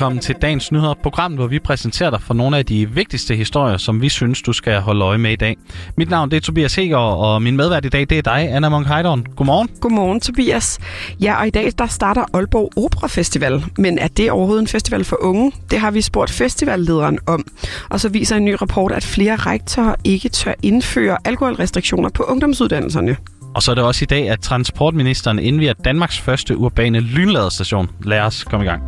velkommen til dagens nyheder, program, hvor vi præsenterer dig for nogle af de vigtigste historier, som vi synes, du skal holde øje med i dag. Mit navn det er Tobias Heger, og min medvært i dag det er dig, Anna Monk Heidorn. Godmorgen. Godmorgen, Tobias. Ja, og i dag der starter Aalborg Opera Festival. Men er det overhovedet en festival for unge? Det har vi spurgt festivallederen om. Og så viser en ny rapport, at flere rektorer ikke tør indføre alkoholrestriktioner på ungdomsuddannelserne. Og så er det også i dag, at transportministeren indviger Danmarks første urbane lynladestation. Lad os komme i gang.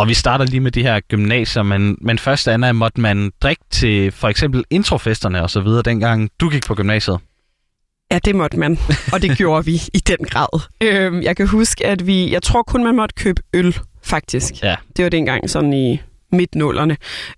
Og vi starter lige med de her gymnasier, men, men først, Anna, måtte man drikke til for eksempel introfesterne og så videre, dengang du gik på gymnasiet? Ja, det måtte man, og det gjorde vi i den grad. Øhm, jeg kan huske, at vi, jeg tror kun, man måtte købe øl, faktisk. Ja. Det var dengang sådan i midt-nullerne.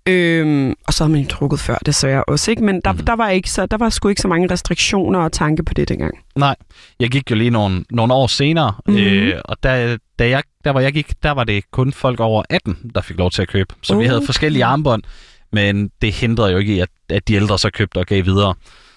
Øhm, og så har man jo drukket før, desværre også, ikke? Men der, mm. der, var ikke så, der var sgu ikke så mange restriktioner og tanke på det dengang. Nej, jeg gik jo lige nogle, nogle år senere, mm. øh, og da, da jeg, der hvor jeg gik, der var det kun folk over 18, der fik lov til at købe. Så uh. vi havde forskellige armbånd, men det hindrede jo ikke at, at de ældre så købte og gav videre.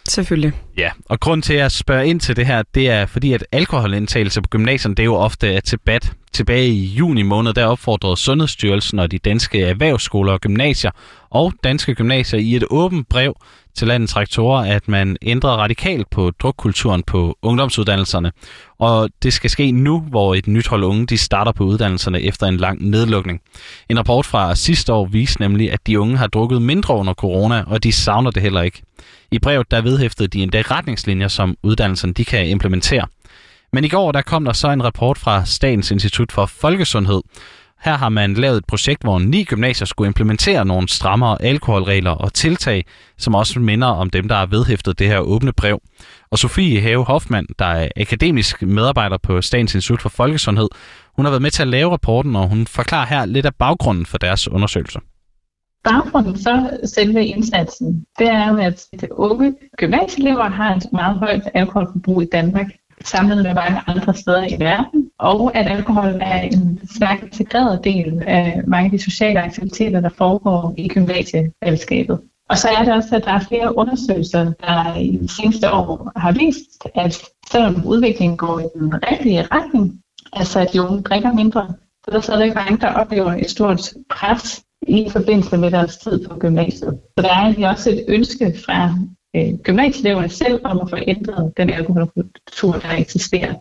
Selvfølgelig. Ja, og grund til at spørge ind til det her, det er fordi, at alkoholindtagelse på gymnasierne, det er jo ofte til bad. Tilbage i juni måned, der opfordrede Sundhedsstyrelsen og de danske erhvervsskoler og gymnasier og danske gymnasier i et åbent brev til landets rektorer, at man ændrer radikalt på drukkulturen på ungdomsuddannelserne. Og det skal ske nu, hvor et nyt hold unge de starter på uddannelserne efter en lang nedlukning. En rapport fra sidste år viste nemlig, at de unge har drukket mindre under corona, og de savner det heller ikke. I brevet der vedhæftede de endda retningslinjer, som uddannelserne de kan implementere. Men i går der kom der så en rapport fra Statens Institut for Folkesundhed. Her har man lavet et projekt, hvor ni gymnasier skulle implementere nogle strammere alkoholregler og tiltag, som også minder om dem, der har vedhæftet det her åbne brev. Og Sofie Have Hoffmann, der er akademisk medarbejder på Statens Institut for Folkesundhed, hun har været med til at lave rapporten, og hun forklarer her lidt af baggrunden for deres undersøgelse. Baggrunden for selve indsatsen, det er jo, at de unge gymnasieelever har et meget højt alkoholforbrug i Danmark, sammenlignet med mange andre steder i verden, og at alkohol er en stærkt integreret del af mange af de sociale aktiviteter, der foregår i gymnasiefællesskabet. Og så er det også, at der er flere undersøgelser, der i de seneste år har vist, at selvom udviklingen går i den rigtige retning, altså at de unge drikker mindre, så der er stadig mange, der oplever et stort pres i forbindelse med deres tid på gymnasiet. Så der er egentlig også et ønske fra øh, gymnasieeleverne selv om at få ændret den alkoholkultur, der eksisterer.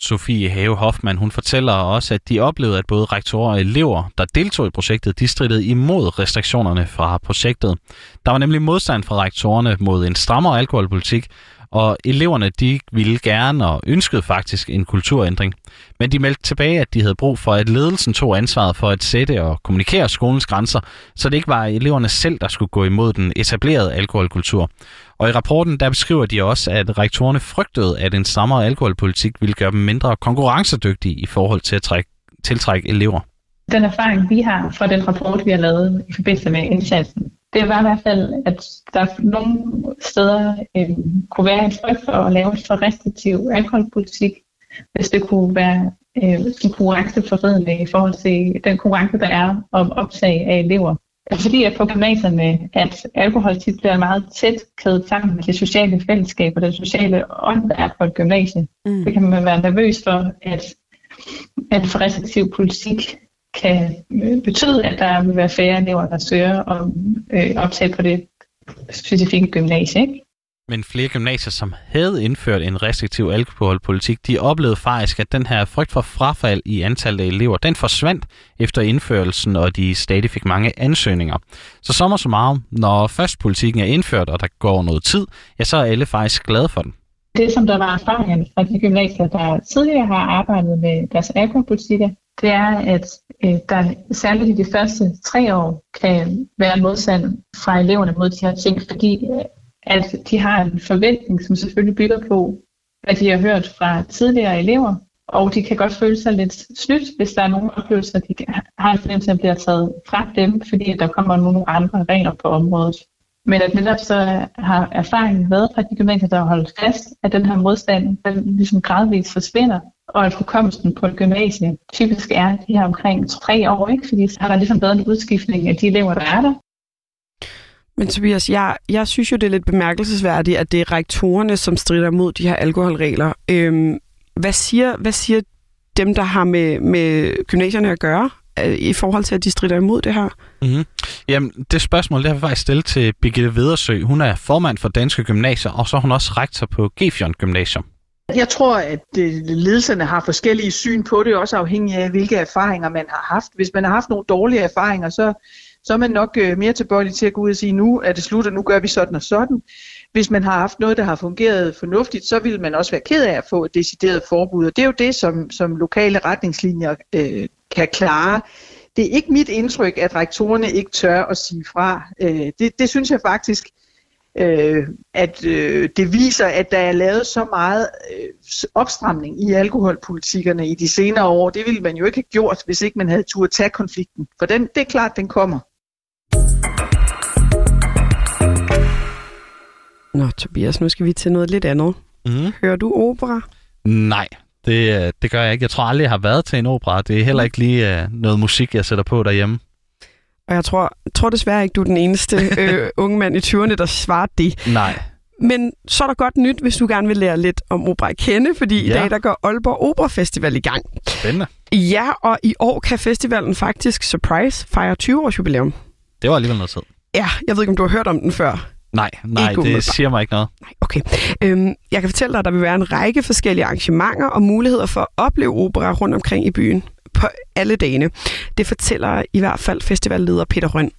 Sofie Have Hoffmann, hun fortæller også, at de oplevede, at både rektorer og elever, der deltog i projektet, de stridede imod restriktionerne fra projektet. Der var nemlig modstand fra rektorerne mod en strammere alkoholpolitik, og eleverne de ville gerne og ønskede faktisk en kulturændring. Men de meldte tilbage, at de havde brug for, at ledelsen tog ansvaret for at sætte og kommunikere skolens grænser, så det ikke var eleverne selv, der skulle gå imod den etablerede alkoholkultur. Og i rapporten der beskriver de også, at rektorerne frygtede, at en strammere alkoholpolitik ville gøre dem mindre konkurrencedygtige i forhold til at trække, tiltrække elever. Den erfaring, vi har fra den rapport, vi har lavet i forbindelse med indsatsen, det var i hvert fald, at der nogle steder øh, kunne være en frygt for at lave en for restriktiv alkoholpolitik, hvis det kunne være øh, konkurrenceforridende i forhold til den konkurrence, der er om optag af elever. Fordi at på gymnasierne, at alkohol tit bliver meget tæt kædet sammen med det sociale fællesskab og det sociale ånd, der er på et gymnasie. Mm. Så kan man være nervøs for, at, at for restriktiv politik kan øh, betyde, at der vil være færre elever, der søger om øh, optag på det specifikke gymnasie. Ikke? Men flere gymnasier, som havde indført en restriktiv alkoholpolitik, de oplevede faktisk, at den her frygt for frafald i antallet af elever, den forsvandt efter indførelsen, og de stadig fik mange ansøgninger. Så sommer så meget, når først politikken er indført, og der går noget tid, ja, så er alle faktisk glade for den. Det, som der var erfaringen fra de gymnasier, der tidligere har arbejdet med deres alkoholpolitikker, det er, at øh, der særligt i de første tre år kan være modstand fra eleverne mod de her ting, fordi øh, at de har en forventning, som selvfølgelig bygger på, hvad de har hørt fra tidligere elever, og de kan godt føle sig lidt snydt, hvis der er nogle oplevelser, de har en fornemmelse, at bliver taget fra dem, fordi der kommer nogle andre regler på området. Men at netop så øh, har erfaringen været fra de gymnasier, der har holdt fast, at den her modstand den ligesom gradvist forsvinder, og at hukommelsen på et gymnasie typisk er de her omkring tre år, ikke? fordi så har der ligesom været en udskiftning af de elever, der er der. Men Tobias, jeg, jeg synes jo, det er lidt bemærkelsesværdigt, at det er rektorerne, som strider mod de her alkoholregler. Øhm, hvad, siger, hvad siger dem, der har med, med gymnasierne at gøre, øh, i forhold til, at de strider imod det her? Mm-hmm. Jamen, det spørgsmål, det har vi faktisk stillet til Birgitte Vedersø. Hun er formand for Danske Gymnasier, og så er hun også rektor på Gefion Gymnasium. Jeg tror, at øh, ledelserne har forskellige syn på det, også afhængig af, hvilke erfaringer man har haft. Hvis man har haft nogle dårlige erfaringer, så, så er man nok øh, mere tilbøjelig til at gå ud og sige, nu er det slut, og nu gør vi sådan og sådan. Hvis man har haft noget, der har fungeret fornuftigt, så vil man også være ked af at få et decideret forbud. Og det er jo det, som, som lokale retningslinjer øh, kan klare. Det er ikke mit indtryk, at rektorerne ikke tør at sige fra. Øh, det, det synes jeg faktisk, øh, at øh, det viser, at der er lavet så meget øh, opstramning i alkoholpolitikkerne i de senere år. Det ville man jo ikke have gjort, hvis ikke man havde turde tage konflikten. For den, det er klart, den kommer. Nå, Tobias, nu skal vi til noget lidt andet. Mm. Hører du opera? Nej, det, øh, det gør jeg ikke. Jeg tror aldrig, jeg har været til en opera. Det er heller ikke lige uh, noget musik, jeg sætter på derhjemme. Og jeg tror, tror desværre ikke, du er den eneste øh, unge mand i 20'erne, der svarer det. Nej. Men så er der godt nyt, hvis du gerne vil lære lidt om opera at kende, fordi ja. i dag der går Aalborg Opera Festival i gang. Spændende. Ja, og i år kan festivalen faktisk, surprise, fejre 20 års jubilæum. Det var alligevel noget tid. Ja, jeg ved ikke, om du har hørt om den før. Nej, nej, ikke det siger mig ikke noget. Nej, okay. Øhm, jeg kan fortælle dig, at der vil være en række forskellige arrangementer og muligheder for at opleve opera rundt omkring i byen på alle dagene. Det fortæller i hvert fald festivalleder Peter Røn.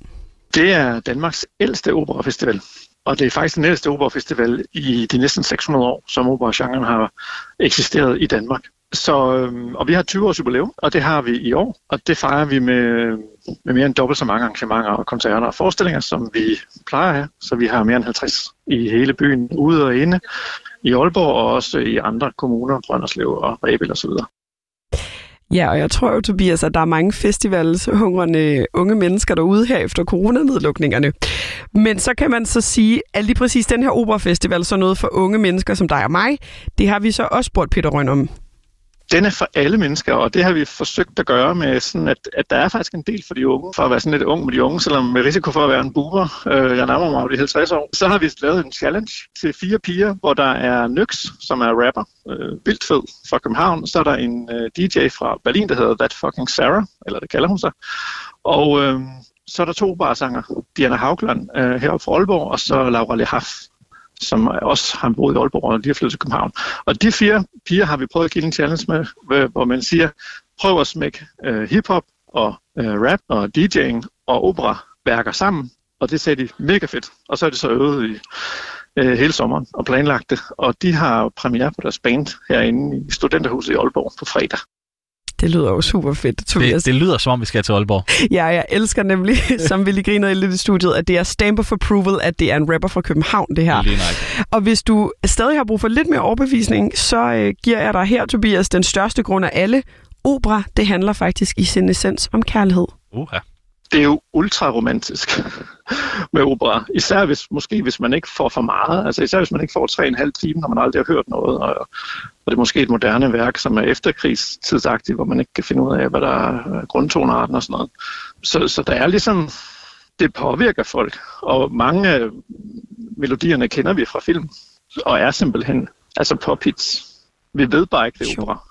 Det er Danmarks ældste operafestival. Og det er faktisk den ældste operafestival i de næsten 600 år, som operagenren har eksisteret i Danmark. Så, øhm, og vi har 20 års jubilæum, og det har vi i år, og det fejrer vi med, med mere end dobbelt så mange arrangementer og koncerter og forestillinger, som vi plejer at have. Så vi har mere end 50 i hele byen, ude og inde, i Aalborg og også i andre kommuner, Brønderslev og Rebel osv. Ja, og jeg tror jo, Tobias, at der er mange festivalshungrende unge mennesker derude her efter coronanedlukningerne. Men så kan man så sige, at lige præcis den her operafestival, så noget for unge mennesker som dig og mig, det har vi så også spurgt Peter Røn om den er for alle mennesker, og det har vi forsøgt at gøre med, sådan at, at der er faktisk en del for de unge, for at være sådan lidt ung med de unge, selvom med risiko for at være en buber, øh, jeg nærmer mig de 50 år, så har vi lavet en challenge til fire piger, hvor der er Nyx, som er rapper, øh, vildt fed fra København, så er der en øh, DJ fra Berlin, der hedder That Fucking Sarah, eller det kalder hun sig, og øh, så er der to barsanger, Diana Haugland øh, heroppe fra Aalborg, og så Laura Lehaf som også har boet i Aalborg og lige har flyttet til København. Og de fire piger har vi prøvet at give en challenge med, hvor man siger, prøv at smække øh, hiphop og øh, rap og DJ'ing og opera værker sammen, og det sagde de mega fedt. Og så er det så øvet i øh, hele sommeren og planlagt det. Og de har premiere på deres band herinde i Studenterhuset i Aalborg på fredag. Det lyder jo super fedt, Tobias. Det, det lyder som om, vi skal til Aalborg. Ja, jeg elsker nemlig, som vi lige griner lidt i studiet, at det er stamp of approval, at det er en rapper fra København, det her. Lige og hvis du stadig har brug for lidt mere overbevisning, så øh, giver jeg dig her, Tobias, den største grund af alle. Opera, det handler faktisk i sin essens om kærlighed. Uh-huh det er jo ultraromantisk med opera. Især hvis, måske hvis man ikke får for meget. Altså især hvis man ikke får tre en halv time, når man aldrig har hørt noget. Og, og det er måske et moderne værk, som er efterkrigstidsagtigt, hvor man ikke kan finde ud af, hvad der er øh, grundtonarten og sådan noget. Så, så der er ligesom, det påvirker folk. Og mange af melodierne kender vi fra film, og er simpelthen altså pop hits. Vi ved bare ikke, det er opera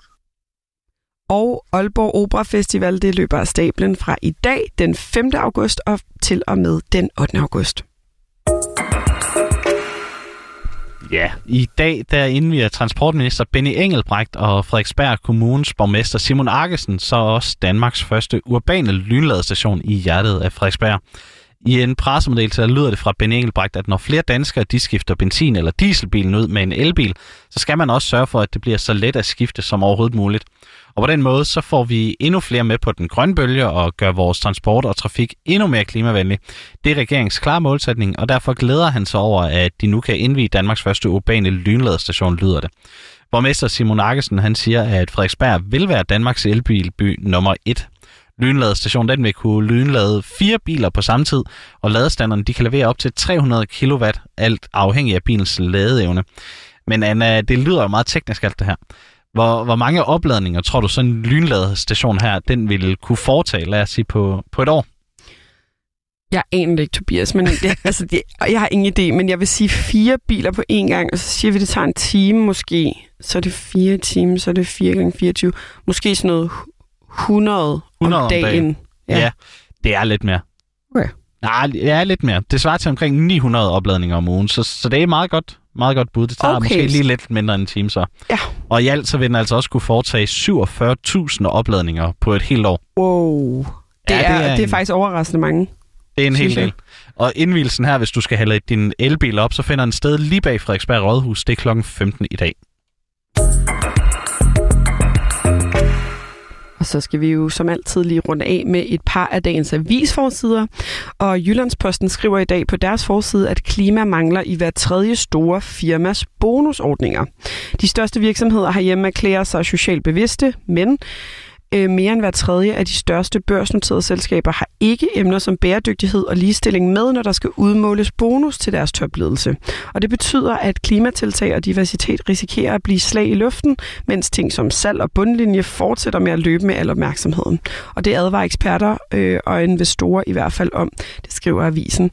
og Aalborg Opera Festival det løber af stablen fra i dag, den 5. august, og til og med den 8. august. Ja, i dag der indviger transportminister Benny Engelbrecht og Frederiksberg Kommunes borgmester Simon Arkesen så også Danmarks første urbane lynladestation i hjertet af Frederiksberg. I en pressemeddelelse lyder det fra Ben Engelbrecht, at når flere danskere de skifter benzin- eller dieselbilen ud med en elbil, så skal man også sørge for, at det bliver så let at skifte som overhovedet muligt. Og på den måde, så får vi endnu flere med på den grønne bølge og gør vores transport og trafik endnu mere klimavenlig. Det er regeringens klare målsætning, og derfor glæder han sig over, at de nu kan indvige Danmarks første urbane lynladestation, lyder det. Borgmester Simon Arkesen, han siger, at Frederiksberg vil være Danmarks elbilby nummer et. Lynladestation, den vil kunne lynlade fire biler på samme tid, og ladestanderne de kan levere op til 300 kW, alt afhængig af bilens ladeevne. Men Anna, det lyder jo meget teknisk alt det her. Hvor, hvor mange opladninger tror du sådan en lynladestation her, den ville kunne foretage, lad os sige, på, på et år? Jeg aner ikke, Tobias, men det, altså, det, jeg har ingen idé, men jeg vil sige fire biler på én gang, og så siger vi, at det tager en time måske. Så er det fire timer, så er det 4 gange 24. Måske sådan noget 100, 100 om om dagen. dagen. Ja. ja, det er lidt mere. Okay. Nej, det er lidt mere. Det svarer til omkring 900 opladninger om ugen, så, så det er meget godt, meget godt bud. Det tager Okay. måske lige lidt mindre end en time så. Ja. Og i alt så vil den altså også kunne foretage 47.000 opladninger på et helt år. Wow. Det, Ja, er, det er, det er en- faktisk overraskende mange. Det er en hel del. Og indvielsen her, hvis du skal have din elbil op, så finder den sted lige bag Frederiksberg Rådhus. Det er klokken 15 i dag. Så skal vi jo som altid lige runde af med et par af dagens avisforsider. Og Jyllandsposten skriver i dag på deres forside, at klima mangler i hver tredje store firmas bonusordninger. De største virksomheder herhjemme erklærer sig socialt bevidste, men øh, mere end hver tredje af de største børsnoterede selskaber har ikke emner som bæredygtighed og ligestilling med, når der skal udmåles bonus til deres topledelse. Og det betyder, at klimatiltag og diversitet risikerer at blive slag i luften, mens ting som salg og bundlinje fortsætter med at løbe med al opmærksomheden. Og det advarer eksperter øh, og investorer i hvert fald om, det skriver avisen.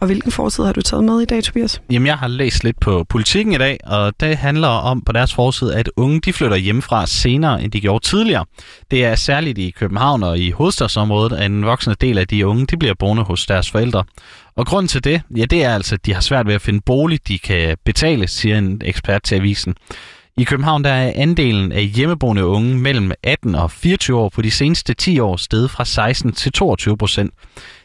Og hvilken forside har du taget med i dag, Tobias? Jamen, jeg har læst lidt på politikken i dag, og det handler om på deres forside, at unge de flytter hjemmefra senere, end de gjorde tidligere. Det er særligt i København og i hovedstadsområdet, at en voksende del af de unge de bliver boende hos deres forældre. Og grunden til det, ja, det er altså, at de har svært ved at finde bolig, de kan betale, siger en ekspert til avisen. I København der er andelen af hjemmeboende unge mellem 18 og 24 år på de seneste 10 år steget fra 16 til 22 procent.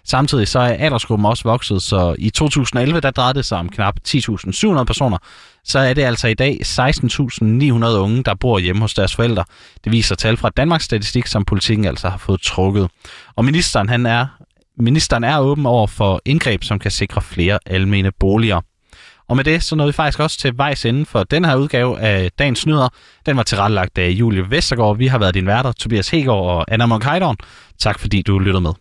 Samtidig så er aldersgruppen også vokset, så i 2011 der drejede det sig om knap 10.700 personer. Så er det altså i dag 16.900 unge, der bor hjemme hos deres forældre. Det viser tal fra Danmarks Statistik, som politikken altså har fået trukket. Og ministeren, han er, ministeren er åben over for indgreb, som kan sikre flere almene boliger. Og med det, så nåede vi faktisk også til vejs ende for den her udgave af Dagens Nyheder. Den var tilrettelagt af Julie Vestergaard. Vi har været din værter, Tobias Hegård og Anna Monk Tak fordi du lyttede med.